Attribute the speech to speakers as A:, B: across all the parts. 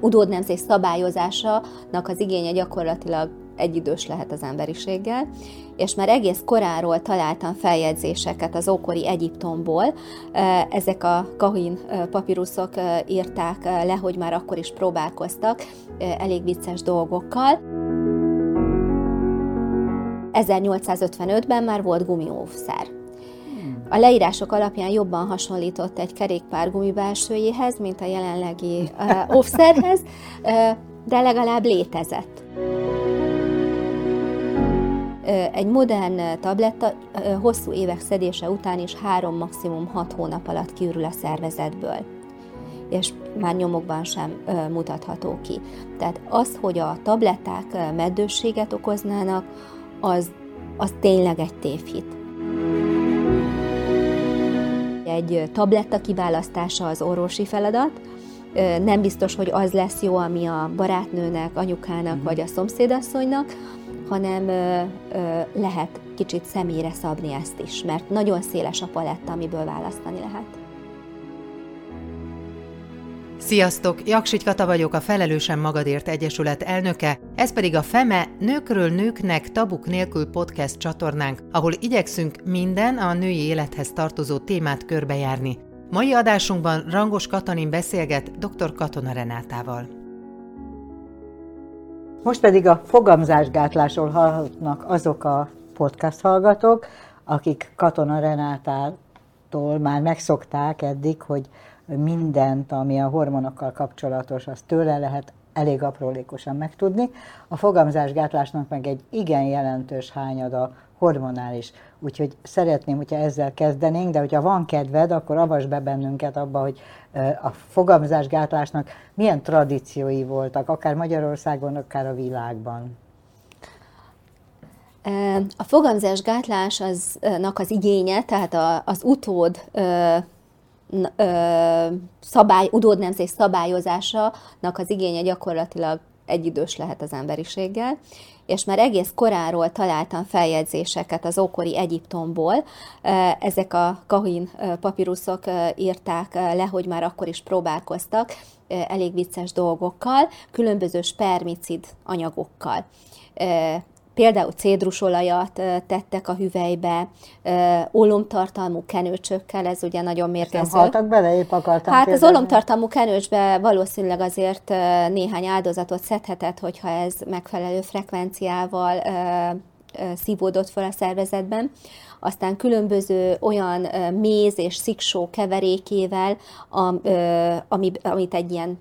A: utódnemzés szabályozásának az igénye gyakorlatilag egyidős lehet az emberiséggel, és már egész koráról találtam feljegyzéseket az ókori Egyiptomból. Ezek a kahin papíruszok írták le, hogy már akkor is próbálkoztak elég vicces dolgokkal. 1855-ben már volt gumióvszer. A leírások alapján jobban hasonlított egy kerékpár gumibelsőjéhez, mint a jelenlegi uh, óvszerhez, uh, de legalább létezett egy modern tabletta hosszú évek szedése után is három, maximum hat hónap alatt kiürül a szervezetből és már nyomokban sem mutatható ki. Tehát az, hogy a tabletták meddősséget okoznának, az, az tényleg egy tévhit. Egy tabletta kiválasztása az orvosi feladat, nem biztos, hogy az lesz jó, ami a barátnőnek, anyukának uh-huh. vagy a szomszédasszonynak, hanem lehet kicsit személyre szabni ezt is, mert nagyon széles a paletta, amiből választani lehet.
B: Sziasztok! Jaksich Kata vagyok, a Felelősen Magadért Egyesület elnöke, ez pedig a FEME Nőkről Nőknek Tabuk Nélkül podcast csatornánk, ahol igyekszünk minden a női élethez tartozó témát körbejárni. Mai adásunkban Rangos Katalin beszélget dr. Katona Renátával.
C: Most pedig a fogamzásgátlásról hallhatnak azok a podcast hallgatók, akik Katona Renátától már megszokták eddig, hogy mindent, ami a hormonokkal kapcsolatos, az tőle lehet elég aprólékosan megtudni. A fogamzásgátlásnak meg egy igen jelentős hányada hormonális. Úgyhogy szeretném, hogyha ezzel kezdenénk, de hogyha van kedved, akkor avas be bennünket abba, hogy a fogamzásgátlásnak milyen tradíciói voltak, akár Magyarországon, akár a világban.
A: A fogamzásgátlásnak az igénye, tehát az utód szabály, utódnemzés szabályozásának az igénye gyakorlatilag egyidős lehet az emberiséggel, és már egész koráról találtam feljegyzéseket az ókori Egyiptomból. Ezek a kahin papíruszok írták le, hogy már akkor is próbálkoztak elég vicces dolgokkal, különböző spermicid anyagokkal például cédrusolajat tettek a hüvelybe, olomtartalmú kenőcsökkel, ez ugye nagyon mérgező.
C: Nem haltak bele, épp akartam
A: Hát kérdezni. az olomtartalmú kenőcsbe valószínűleg azért néhány áldozatot szedhetett, hogyha ez megfelelő frekvenciával szívódott fel a szervezetben. Aztán különböző olyan méz és sziksó keverékével, amit egy ilyen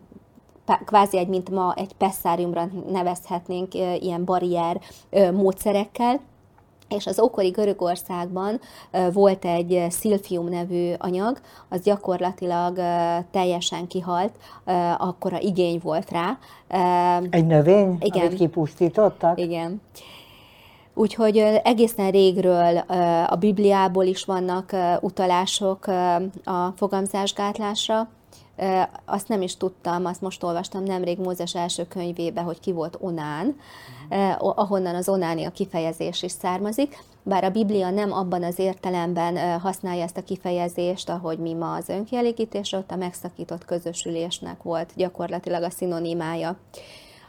A: kvázi egy, mint ma egy pesszáriumra nevezhetnénk ilyen barrier módszerekkel, és az ókori Görögországban volt egy szilfium nevű anyag, az gyakorlatilag teljesen kihalt, akkora igény volt rá.
C: Egy növény, igen. amit kipusztítottak?
A: Igen. Úgyhogy egészen régről a Bibliából is vannak utalások a fogamzásgátlásra, azt nem is tudtam, azt most olvastam nemrég Mózes első könyvébe, hogy ki volt Onán, ahonnan az Onánia kifejezés is származik, bár a Biblia nem abban az értelemben használja ezt a kifejezést, ahogy mi ma az önkielégítés, ott a megszakított közösülésnek volt gyakorlatilag a szinonimája.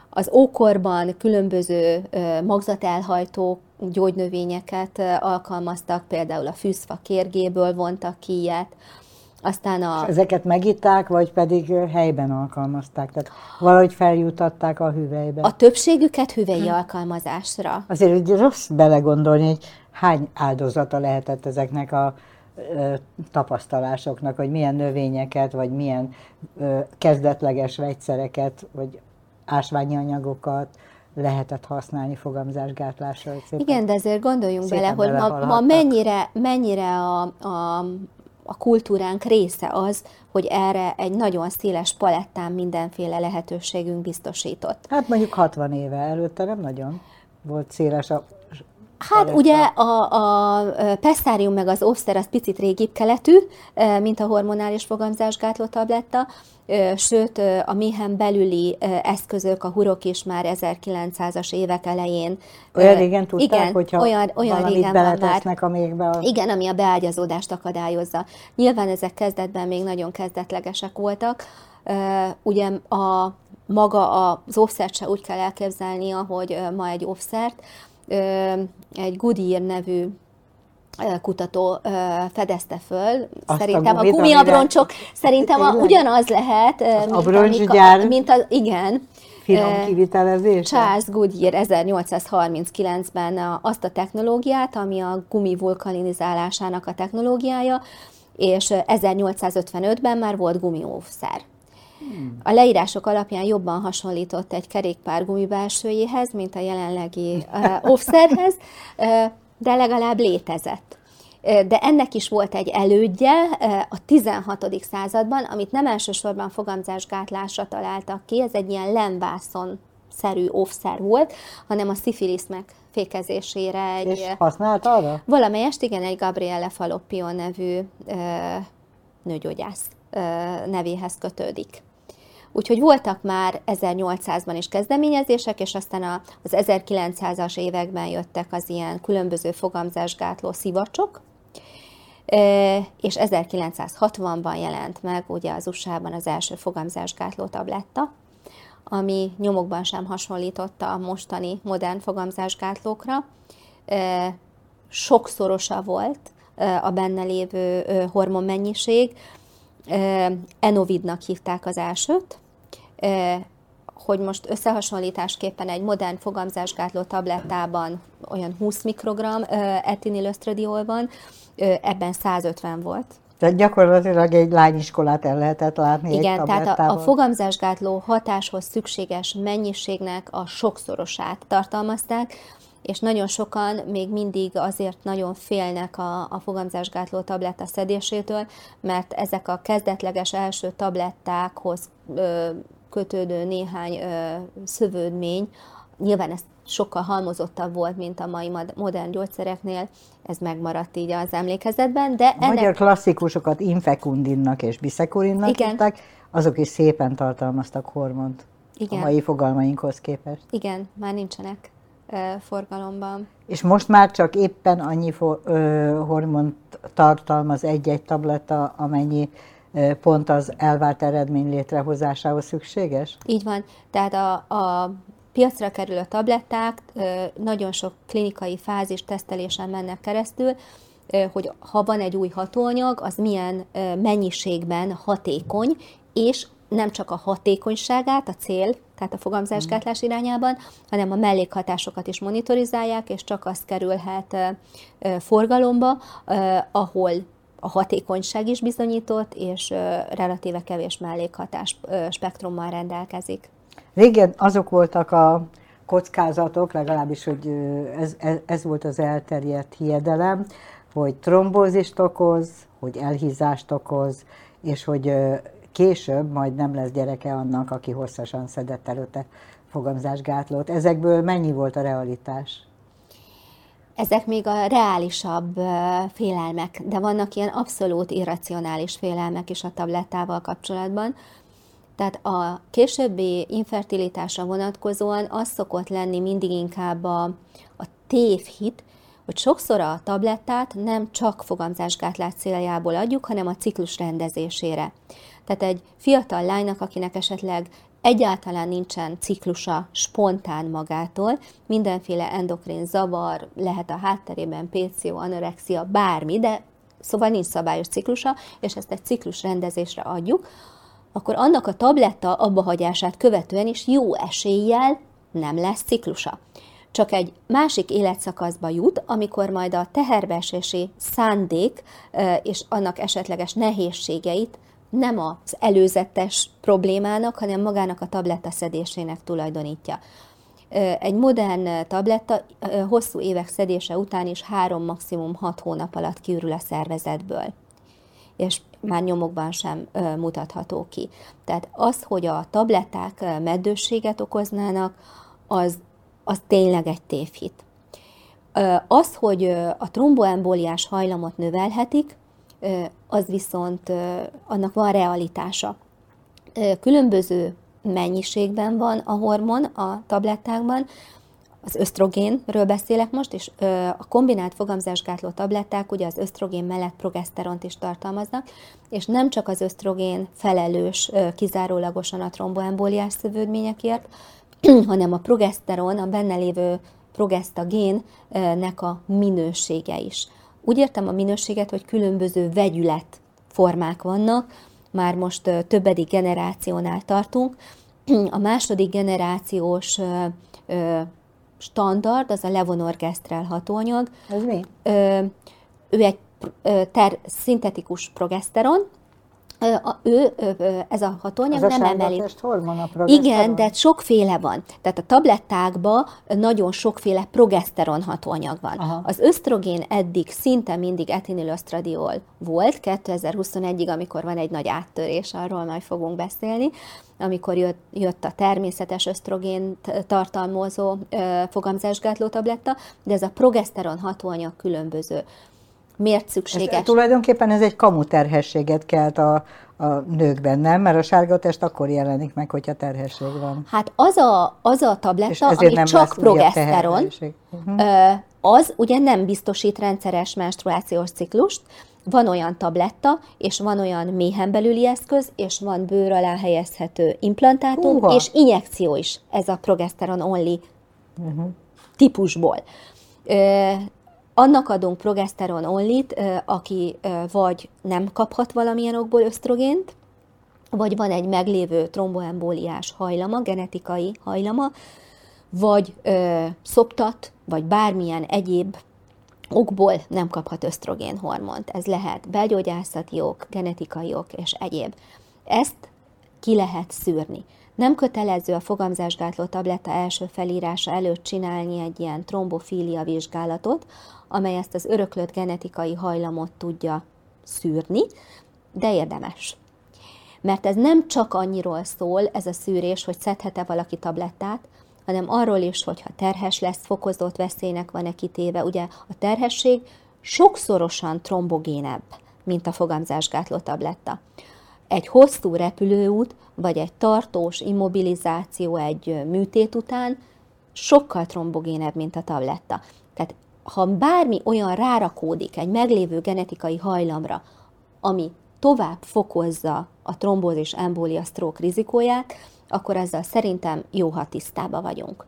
A: Az ókorban különböző magzatelhajtó gyógynövényeket alkalmaztak, például a fűszfa kérgéből vontak ki ilyet,
C: aztán a... És ezeket megitták, vagy pedig helyben alkalmazták? Tehát valahogy feljutatták a hüvelybe?
A: A többségüket hüvelyi hm. alkalmazásra.
C: Azért hogy rossz belegondolni, hogy hány áldozata lehetett ezeknek a ö, tapasztalásoknak, hogy milyen növényeket, vagy milyen ö, kezdetleges vegyszereket, vagy ásványi anyagokat, lehetett használni fogamzásgátlásra.
A: Igen, de azért gondoljunk bele, hogy ma, ma mennyire, mennyire a, a a kultúránk része az, hogy erre egy nagyon széles palettán mindenféle lehetőségünk biztosított.
C: Hát mondjuk 60 éve előtte nem nagyon volt széles a
A: Hát ugye a, a pestárium meg az óvszer az picit régibb keletű, mint a hormonális fogamzásgátló tabletta, sőt a méhen belüli eszközök, a hurok is már 1900-as évek elején.
C: Olyan régen tudták, igen, hogyha olyan, olyan régen beletesznek a mégbe? A...
A: Igen, ami a beágyazódást akadályozza. Nyilván ezek kezdetben még nagyon kezdetlegesek voltak. Ugye a maga az offszert se úgy kell elképzelni, ahogy ma egy offszert. Egy Goodyear nevű kutató fedezte föl.
C: Azt
A: szerintem
C: a
A: a
C: gumit,
A: gumiabroncsok,
C: amire-
A: szerintem a, ugyanaz lehet,
C: Az
A: mint, a- mint az, igen,
C: Finom kivitelezés?
A: Charles Goodyear 1839-ben a- azt a technológiát, ami a gumi vulkanizálásának a technológiája, és 1855-ben már volt gumióvszer. A leírások alapján jobban hasonlított egy kerékpár gumibelsőjéhez, mint a jelenlegi uh, offszerhez, uh, de legalább létezett. De ennek is volt egy elődje a 16. században, amit nem elsősorban fogamzásgátlásra találtak ki, ez egy ilyen lemvászon szerű offszer volt, hanem a szifilisz megfékezésére egy
C: És használt arra?
A: Valamelyest igen, egy Gabriele Faloppio nevű ö, nőgyógyász ö, nevéhez kötődik. Úgyhogy voltak már 1800-ban is kezdeményezések, és aztán az 1900-as években jöttek az ilyen különböző fogamzásgátló szivacsok, és 1960-ban jelent meg ugye az USA-ban az első fogamzásgátló tabletta, ami nyomokban sem hasonlította a mostani modern fogamzásgátlókra. Sokszorosa volt a benne lévő ö, hormonmennyiség. Enovidnak hívták az elsőt, hogy most összehasonlításképpen egy modern fogamzásgátló tablettában olyan 20 mikrogram etinilösztradiol van, ebben 150 volt.
C: Tehát gyakorlatilag egy lányiskolát el lehetett látni
A: Igen,
C: egy
A: tehát a, a fogamzásgátló hatáshoz szükséges mennyiségnek a sokszorosát tartalmazták, és nagyon sokan még mindig azért nagyon félnek a, a fogamzásgátló tabletta szedésétől, mert ezek a kezdetleges első tablettákhoz ö, kötődő néhány ö, szövődmény, nyilván ez sokkal halmozottabb volt, mint a mai mod- modern gyógyszereknél, ez megmaradt így az emlékezetben, de
C: A
A: ennek
C: magyar klasszikusokat infekundinnak és biszekurinnak
A: Igen.
C: hívták, azok is szépen tartalmaztak hormont
A: Igen.
C: a mai fogalmainkhoz képest.
A: Igen, már nincsenek forgalomban.
C: És most már csak éppen annyi fo- ö, hormont tartalmaz egy-egy tabletta, amennyi ö, pont az elvárt eredmény létrehozásához szükséges?
A: Így van. Tehát a, a piacra kerülő tabletták ö, nagyon sok klinikai fázis tesztelésen mennek keresztül, ö, hogy ha van egy új hatóanyag, az milyen ö, mennyiségben hatékony, és nem csak a hatékonyságát, a cél, tehát a fogamzásgátlás irányában, hanem a mellékhatásokat is monitorizálják, és csak az kerülhet forgalomba, ahol a hatékonyság is bizonyított, és relatíve kevés mellékhatás spektrummal rendelkezik.
C: Régen azok voltak a kockázatok, legalábbis, hogy ez, ez, volt az elterjedt hiedelem, hogy trombózist okoz, hogy elhízást okoz, és hogy később majd nem lesz gyereke annak, aki hosszasan szedett előtte fogamzásgátlót. Ezekből mennyi volt a realitás?
A: Ezek még a reálisabb félelmek, de vannak ilyen abszolút irracionális félelmek is a tablettával kapcsolatban. Tehát a későbbi infertilitásra vonatkozóan az szokott lenni mindig inkább a, a tévhit, hogy sokszor a tablettát nem csak fogamzásgátlás céljából adjuk, hanem a ciklus rendezésére. Tehát egy fiatal lánynak, akinek esetleg egyáltalán nincsen ciklusa spontán magától, mindenféle endokrin zavar, lehet a hátterében PCO, anorexia, bármi, de szóval nincs szabályos ciklusa, és ezt egy ciklus rendezésre adjuk, akkor annak a tabletta abbahagyását követően is jó eséllyel nem lesz ciklusa. Csak egy másik életszakaszba jut, amikor majd a teherbeesési szándék és annak esetleges nehézségeit nem az előzetes problémának, hanem magának a tabletta szedésének tulajdonítja. Egy modern tabletta hosszú évek szedése után is három, maximum hat hónap alatt kiürül a szervezetből és már nyomokban sem mutatható ki. Tehát az, hogy a tabletták ö, meddősséget okoznának, az, az tényleg egy tévhit. Az, hogy a tromboembóliás hajlamot növelhetik, az viszont annak van realitása. Különböző mennyiségben van a hormon a tablettákban, az ösztrogénről beszélek most, és a kombinált fogamzásgátló tabletták ugye az ösztrogén mellett progeszteront is tartalmaznak, és nem csak az ösztrogén felelős kizárólagosan a tromboembóliás szövődményekért, hanem a progeszteron, a benne lévő progesztagénnek a minősége is. Úgy értem a minőséget, hogy különböző vegyület formák vannak, már most többedik generációnál tartunk. A második generációs standard, az a levonorgestrel hatóanyag.
C: Ez mi?
A: Ő egy ter, szintetikus progeszteron, a, ő, ez a hatóanyag
C: ez
A: nem
C: a
A: emeli. Igen, de sokféle van. Tehát a tablettákban nagyon sokféle progeszteron hatóanyag van. Aha. Az ösztrogén eddig szinte mindig etinilösztradiol volt, 2021-ig, amikor van egy nagy áttörés, arról majd fogunk beszélni, amikor jött, jött a természetes ösztrogén tartalmazó fogamzásgátló tabletta, de ez a progeszteron hatóanyag különböző miért szükséges.
C: Ez, tulajdonképpen ez egy kamuterhességet kelt a, a nőkben, nem? Mert a sárga test akkor jelenik meg, hogyha terhesség van.
A: Hát az a, az a tabletta, ami csak progeszteron, uh-huh. az ugye nem biztosít rendszeres menstruációs ciklust, van olyan tabletta, és van olyan méhen belüli eszköz, és van bőr alá helyezhető implantátum, Húha. és injekció is ez a progeszteron only uh-huh. típusból annak adunk progeszteron onlit, aki vagy nem kaphat valamilyen okból ösztrogént, vagy van egy meglévő tromboembóliás hajlama, genetikai hajlama, vagy ö, szoptat, vagy bármilyen egyéb okból nem kaphat ösztrogén hormont. Ez lehet belgyógyászati ok, genetikai ok és egyéb. Ezt ki lehet szűrni. Nem kötelező a fogamzásgátló tabletta első felírása előtt csinálni egy ilyen trombofília vizsgálatot, amely ezt az öröklött genetikai hajlamot tudja szűrni, de érdemes. Mert ez nem csak annyiról szól, ez a szűrés, hogy szedhet-e valaki tablettát, hanem arról is, hogy ha terhes lesz, fokozott veszélynek van-e kitéve. Ugye a terhesség sokszorosan trombogénebb, mint a fogamzásgátló tabletta. Egy hosszú repülőút, vagy egy tartós immobilizáció egy műtét után sokkal trombogénebb, mint a tabletta. Tehát ha bármi olyan rárakódik egy meglévő genetikai hajlamra, ami tovább fokozza a trombózis embólia stroke rizikóját, akkor ezzel szerintem jó, ha tisztába vagyunk.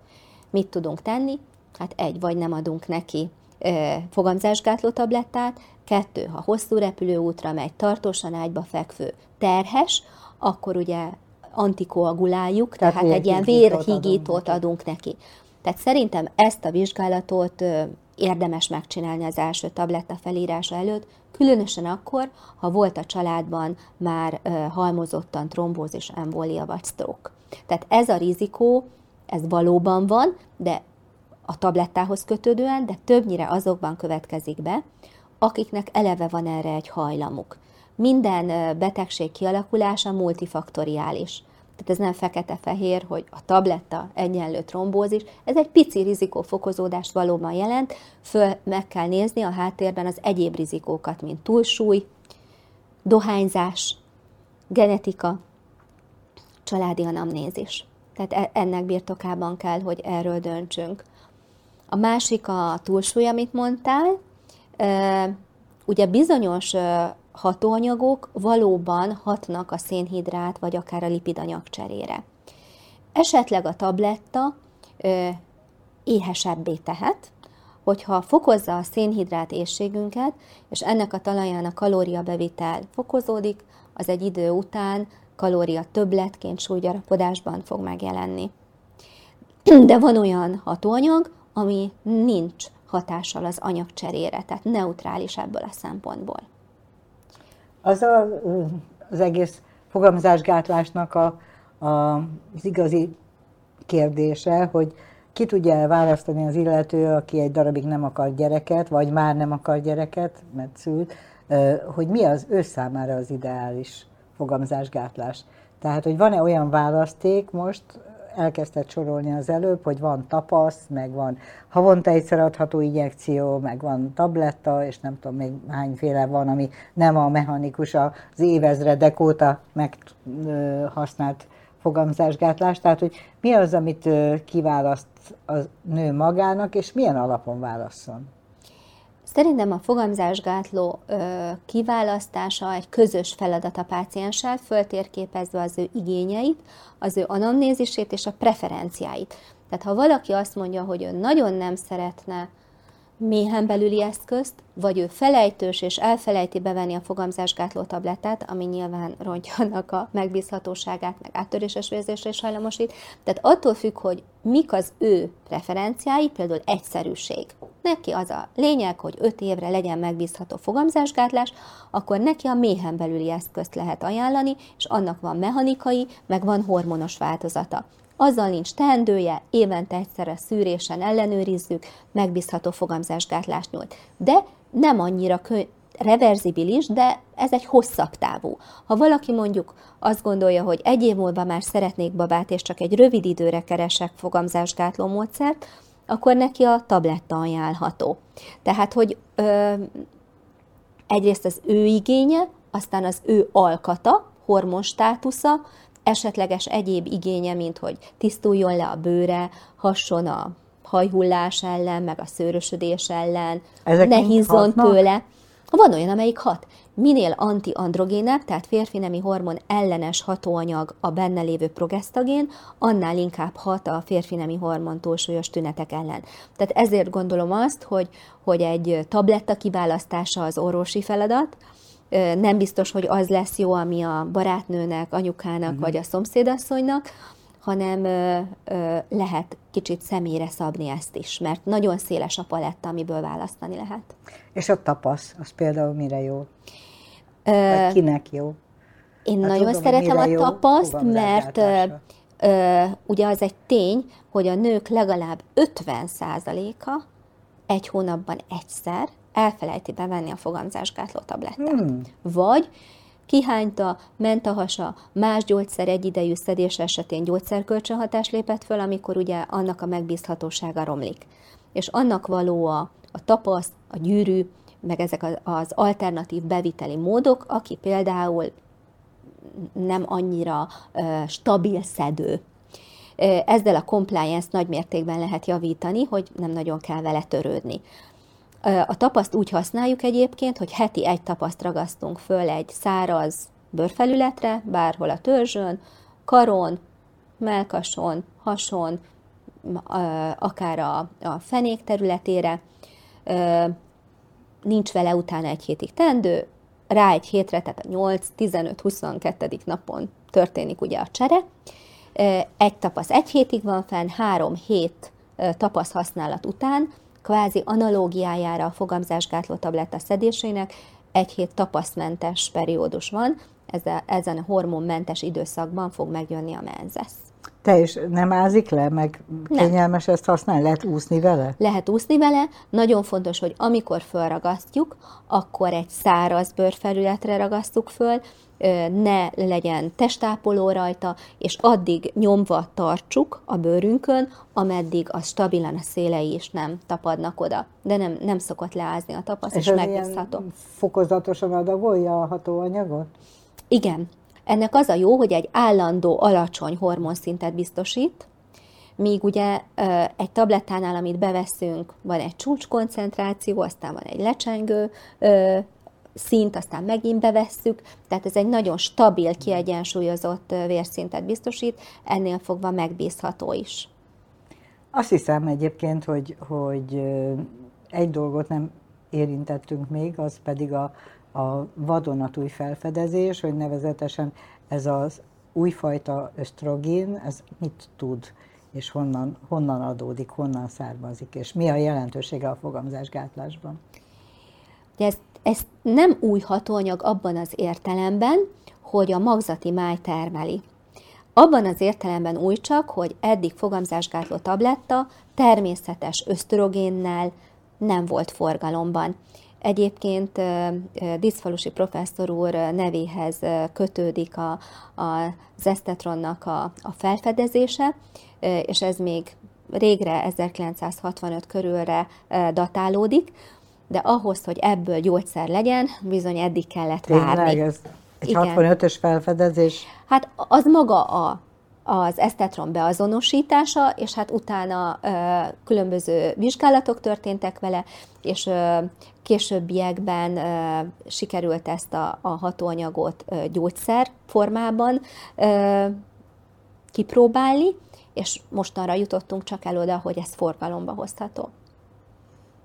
A: Mit tudunk tenni? Hát egy, vagy nem adunk neki fogamzásgátló tablettát, kettő, ha hosszú repülőútra megy, tartósan ágyba fekvő, terhes, akkor ugye antikoaguláljuk, tehát, tehát egy ilyen vérhigítót adunk neki. Tehát szerintem ezt a vizsgálatot érdemes megcsinálni az első tabletta felírása előtt, különösen akkor, ha volt a családban már halmozottan trombózis, embólia vagy stroke. Tehát ez a rizikó, ez valóban van, de a tablettához kötődően, de többnyire azokban következik be, akiknek eleve van erre egy hajlamuk. Minden betegség kialakulása multifaktoriális tehát ez nem fekete-fehér, hogy a tabletta egyenlő trombózis, ez egy pici rizikófokozódást valóban jelent, föl meg kell nézni a háttérben az egyéb rizikókat, mint túlsúly, dohányzás, genetika, családi anamnézis. Tehát e- ennek birtokában kell, hogy erről döntsünk. A másik a túlsúly, amit mondtál. Ugye bizonyos hatóanyagok valóban hatnak a szénhidrát vagy akár a lipidanyag cserére. Esetleg a tabletta éhesebbé tehet, hogyha fokozza a szénhidrát éjségünket, és ennek a talaján a kalóriabevitel fokozódik, az egy idő után kalória többletként súlygyarapodásban fog megjelenni. De van olyan hatóanyag, ami nincs hatással az anyagcserére, tehát neutrális ebből a szempontból.
C: Az a, az egész fogamzásgátlásnak a, a, az igazi kérdése, hogy ki tudja választani az illető, aki egy darabig nem akar gyereket, vagy már nem akar gyereket, mert szült, hogy mi az ő számára az ideális fogamzásgátlás. Tehát, hogy van-e olyan választék most, elkezdett sorolni az előbb, hogy van tapasz, meg van havonta egyszer adható injekció, meg van tabletta, és nem tudom még hányféle van, ami nem a mechanikus, az évezredek óta meghasznált fogamzásgátlás, tehát hogy mi az, amit kiválaszt a nő magának, és milyen alapon válasszon?
A: Szerintem a fogamzásgátló kiválasztása egy közös feladat a pácienssel, föltérképezve az ő igényeit, az ő anamnézisét és a preferenciáit. Tehát ha valaki azt mondja, hogy ő nagyon nem szeretne méhen belüli eszközt, vagy ő felejtős és elfelejti bevenni a fogamzásgátló tablettát, ami nyilván rontja a megbízhatóságát, meg áttöréses vérzésre is hajlamosít. Tehát attól függ, hogy mik az ő preferenciái, például egyszerűség. Neki az a lényeg, hogy 5 évre legyen megbízható fogamzásgátlás, akkor neki a méhen belüli eszközt lehet ajánlani, és annak van mechanikai, meg van hormonos változata azzal nincs teendője, évente egyszer a szűrésen ellenőrizzük, megbízható fogamzásgátlást nyújt. De nem annyira kö- reverzibilis, de ez egy hosszabb távú. Ha valaki mondjuk azt gondolja, hogy egy év múlva már szeretnék babát, és csak egy rövid időre keresek fogamzásgátló módszert, akkor neki a tabletta ajánlható. Tehát, hogy ö, egyrészt az ő igénye, aztán az ő alkata, hormonstátusza, esetleges egyéb igénye, mint hogy tisztuljon le a bőre, hasson a hajhullás ellen, meg a szőrösödés ellen, Ezek ne hízzon tőle. Van olyan, amelyik hat. Minél antiandrogénebb, tehát férfi nemi hormon ellenes hatóanyag a benne lévő progesztagén, annál inkább hat a férfi nemi hormon túlsúlyos tünetek ellen. Tehát ezért gondolom azt, hogy, hogy egy tabletta kiválasztása az orvosi feladat, nem biztos, hogy az lesz jó, ami a barátnőnek, anyukának uh-huh. vagy a szomszédasszonynak, hanem ö, ö, lehet kicsit személyre szabni ezt is, mert nagyon széles a paletta, amiből választani lehet.
C: És a tapasz, az például mire jó? Ö, vagy kinek jó?
A: Én hát nagyon tudom, szeretem a tapaszt, mert ö, ö, ugye az egy tény, hogy a nők legalább 50%-a egy hónapban egyszer elfelejti bevenni a fogamzásgátló tablettát. Hmm. Vagy kihányta, ment a hasa, más gyógyszer egyidejű szedés esetén gyógyszerkölcsönhatás lépett föl, amikor ugye annak a megbízhatósága romlik. És annak való a, a tapaszt, a gyűrű, meg ezek az alternatív beviteli módok, aki például nem annyira uh, stabil szedő. Ezzel a compliance nagy mértékben lehet javítani, hogy nem nagyon kell vele törődni. A tapaszt úgy használjuk egyébként, hogy heti egy tapaszt ragasztunk föl egy száraz bőrfelületre, bárhol a törzsön, karon, melkason, hason, akár a, a fenék területére. Nincs vele utána egy hétig tendő, rá egy hétre, tehát a 8, 15, 22. napon történik ugye a csere. Egy tapasz egy hétig van fenn, három hét tapasz használat után kvázi analógiájára a fogamzásgátló tabletta szedésének egy hét tapasztmentes periódus van, ezen a hormonmentes időszakban fog megjönni a menzesz.
C: Te is nem ázik le, meg kényelmes ezt használni? Lehet úszni vele?
A: Lehet úszni vele. Nagyon fontos, hogy amikor fölragasztjuk, akkor egy száraz bőrfelületre ragasztjuk föl, ne legyen testápoló rajta, és addig nyomva tartsuk a bőrünkön, ameddig a stabilan a szélei is nem tapadnak oda. De nem, nem szokott leázni a tapasz, és, és megbízható.
C: fokozatosan adagolja a hatóanyagot?
A: Igen. Ennek az a jó, hogy egy állandó, alacsony hormonszintet biztosít, míg ugye egy tablettánál, amit beveszünk, van egy csúcskoncentráció, aztán van egy lecsengő szint, aztán megint bevesszük, tehát ez egy nagyon stabil, kiegyensúlyozott vérszintet biztosít, ennél fogva megbízható is.
C: Azt hiszem egyébként, hogy, hogy egy dolgot nem érintettünk még, az pedig a, a vadonatúj felfedezés, hogy nevezetesen ez az újfajta ösztrogén, ez mit tud, és honnan, honnan adódik, honnan származik, és mi a jelentősége a fogamzásgátlásban?
A: Ez, ez nem új hatóanyag abban az értelemben, hogy a magzati máj termeli. Abban az értelemben új csak, hogy eddig fogamzásgátló tabletta természetes ösztrogénnel nem volt forgalomban. Egyébként Diszfalusi professzor úr nevéhez kötődik a, a, az esztetronnak a, a felfedezése, és ez még régre, 1965 körülre datálódik, de ahhoz, hogy ebből gyógyszer legyen, bizony eddig kellett várni.
C: Tényleg, ez egy 65-ös felfedezés?
A: Hát az maga a az esztetron beazonosítása, és hát utána különböző vizsgálatok történtek vele, és későbbiekben sikerült ezt a, a hatóanyagot gyógyszer formában kipróbálni, és mostanra jutottunk csak el oda, hogy ez forgalomba hozható.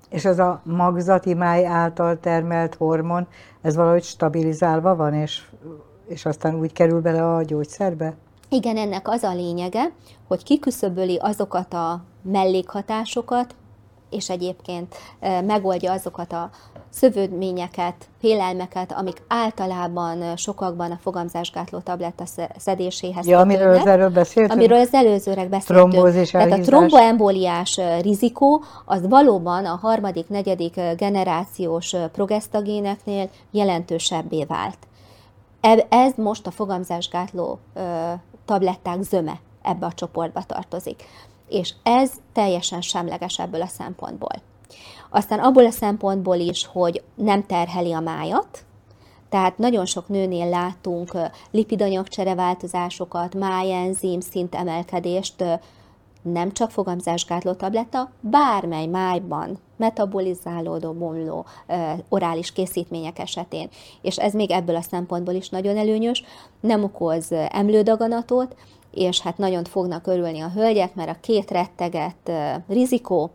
C: És ez a magzati máj által termelt hormon, ez valahogy stabilizálva van, és, és aztán úgy kerül bele a gyógyszerbe?
A: Igen, ennek az a lényege, hogy kiküszöböli azokat a mellékhatásokat, és egyébként megoldja azokat a szövődményeket, félelmeket, amik általában sokakban a fogamzásgátló tabletta szedéséhez
C: ja, amiről az előbb beszéltünk?
A: Amiről az előzőleg beszéltünk. Trombózis, Tehát a tromboemboliás rizikó az valóban a harmadik, negyedik generációs progesztagéneknél jelentősebbé vált. Ez most a fogamzásgátló tabletták zöme ebbe a csoportba tartozik. És ez teljesen semleges ebből a szempontból. Aztán abból a szempontból is, hogy nem terheli a májat, tehát nagyon sok nőnél látunk lipidanyagcsere változásokat, májenzim szint emelkedést, nem csak fogamzásgátló tabletta, bármely májban metabolizálódó, bomló orális készítmények esetén. És ez még ebből a szempontból is nagyon előnyös, nem okoz emlődaganatot, és hát nagyon fognak örülni a hölgyek, mert a két retteget rizikó,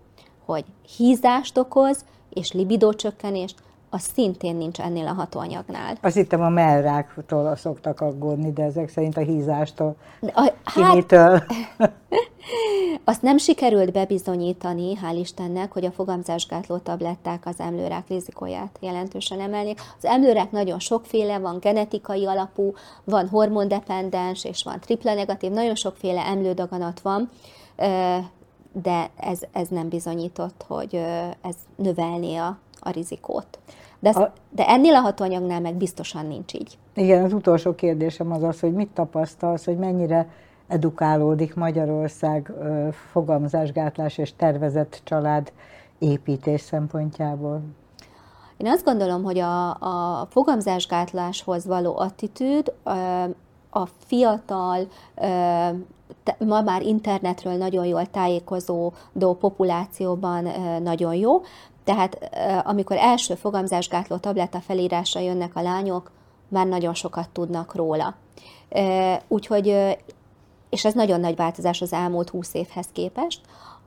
A: hogy hízást okoz, és libidócsökkenést, az szintén nincs ennél a hatóanyagnál.
C: Azt hittem a mellráktól szoktak aggódni, de ezek szerint a hízástól, a, hát,
A: azt nem sikerült bebizonyítani, hál' Istennek, hogy a fogamzásgátló tabletták az emlőrák rizikóját jelentősen emelni. Az emlőrák nagyon sokféle, van genetikai alapú, van hormondependens, és van tripla negatív, nagyon sokféle emlődaganat van, de ez, ez nem bizonyított, hogy ez növelné a, a rizikót. De, ez, a, de ennél a hatóanyagnál meg biztosan nincs így.
C: Igen, az utolsó kérdésem az az, hogy mit tapasztalsz, hogy mennyire edukálódik Magyarország fogalmazásgátlás és tervezett család építés szempontjából?
A: Én azt gondolom, hogy a, a fogamzásgátláshoz való attitűd a fiatal, ma már internetről nagyon jól tájékozódó populációban nagyon jó, tehát amikor első fogamzásgátló tabletta felírásra jönnek a lányok, már nagyon sokat tudnak róla. Úgyhogy, és ez nagyon nagy változás az elmúlt húsz évhez képest.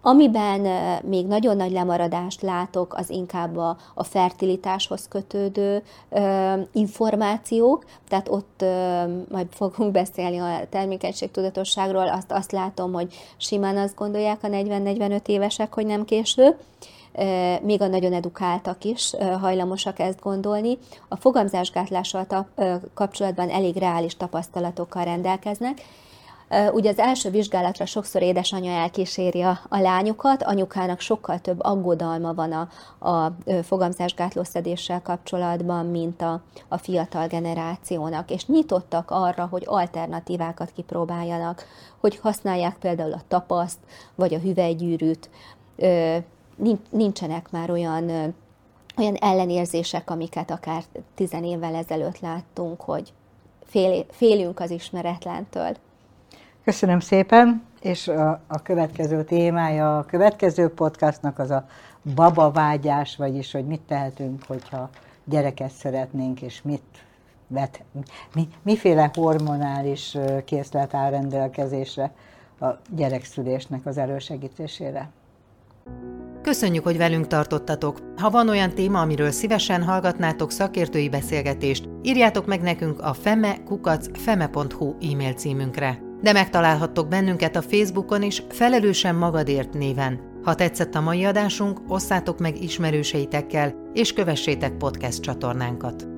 A: Amiben még nagyon nagy lemaradást látok, az inkább a, a fertilitáshoz kötődő ö, információk, tehát ott ö, majd fogunk beszélni a termékenységtudatosságról, azt, azt látom, hogy simán azt gondolják a 40-45 évesek, hogy nem késő, még a nagyon edukáltak is hajlamosak ezt gondolni. A fogamzásgátlással kapcsolatban elég reális tapasztalatokkal rendelkeznek, Ugye az első vizsgálatra sokszor édesanyja elkíséri a, a lányokat, anyukának sokkal több aggodalma van a, a fogamzásgátlószedéssel kapcsolatban, mint a, a fiatal generációnak, és nyitottak arra, hogy alternatívákat kipróbáljanak, hogy használják például a tapaszt, vagy a hüvelygyűrűt, nincsenek már olyan, olyan ellenérzések, amiket akár tizen évvel ezelőtt láttunk, hogy fél, félünk az ismeretlentől.
C: Köszönöm szépen, és a, a következő témája a következő podcastnak az a baba vágyás, vagyis hogy mit tehetünk, hogyha gyereket szeretnénk, és mit vet, mi, miféle hormonális készlet áll rendelkezésre a gyerekszülésnek az elősegítésére.
B: Köszönjük, hogy velünk tartottatok. Ha van olyan téma, amiről szívesen hallgatnátok szakértői beszélgetést, írjátok meg nekünk a feme.feme.hu e-mail címünkre. De megtalálhattok bennünket a Facebookon is Felelősen Magadért néven. Ha tetszett a mai adásunk, osszátok meg ismerőseitekkel, és kövessétek podcast csatornánkat.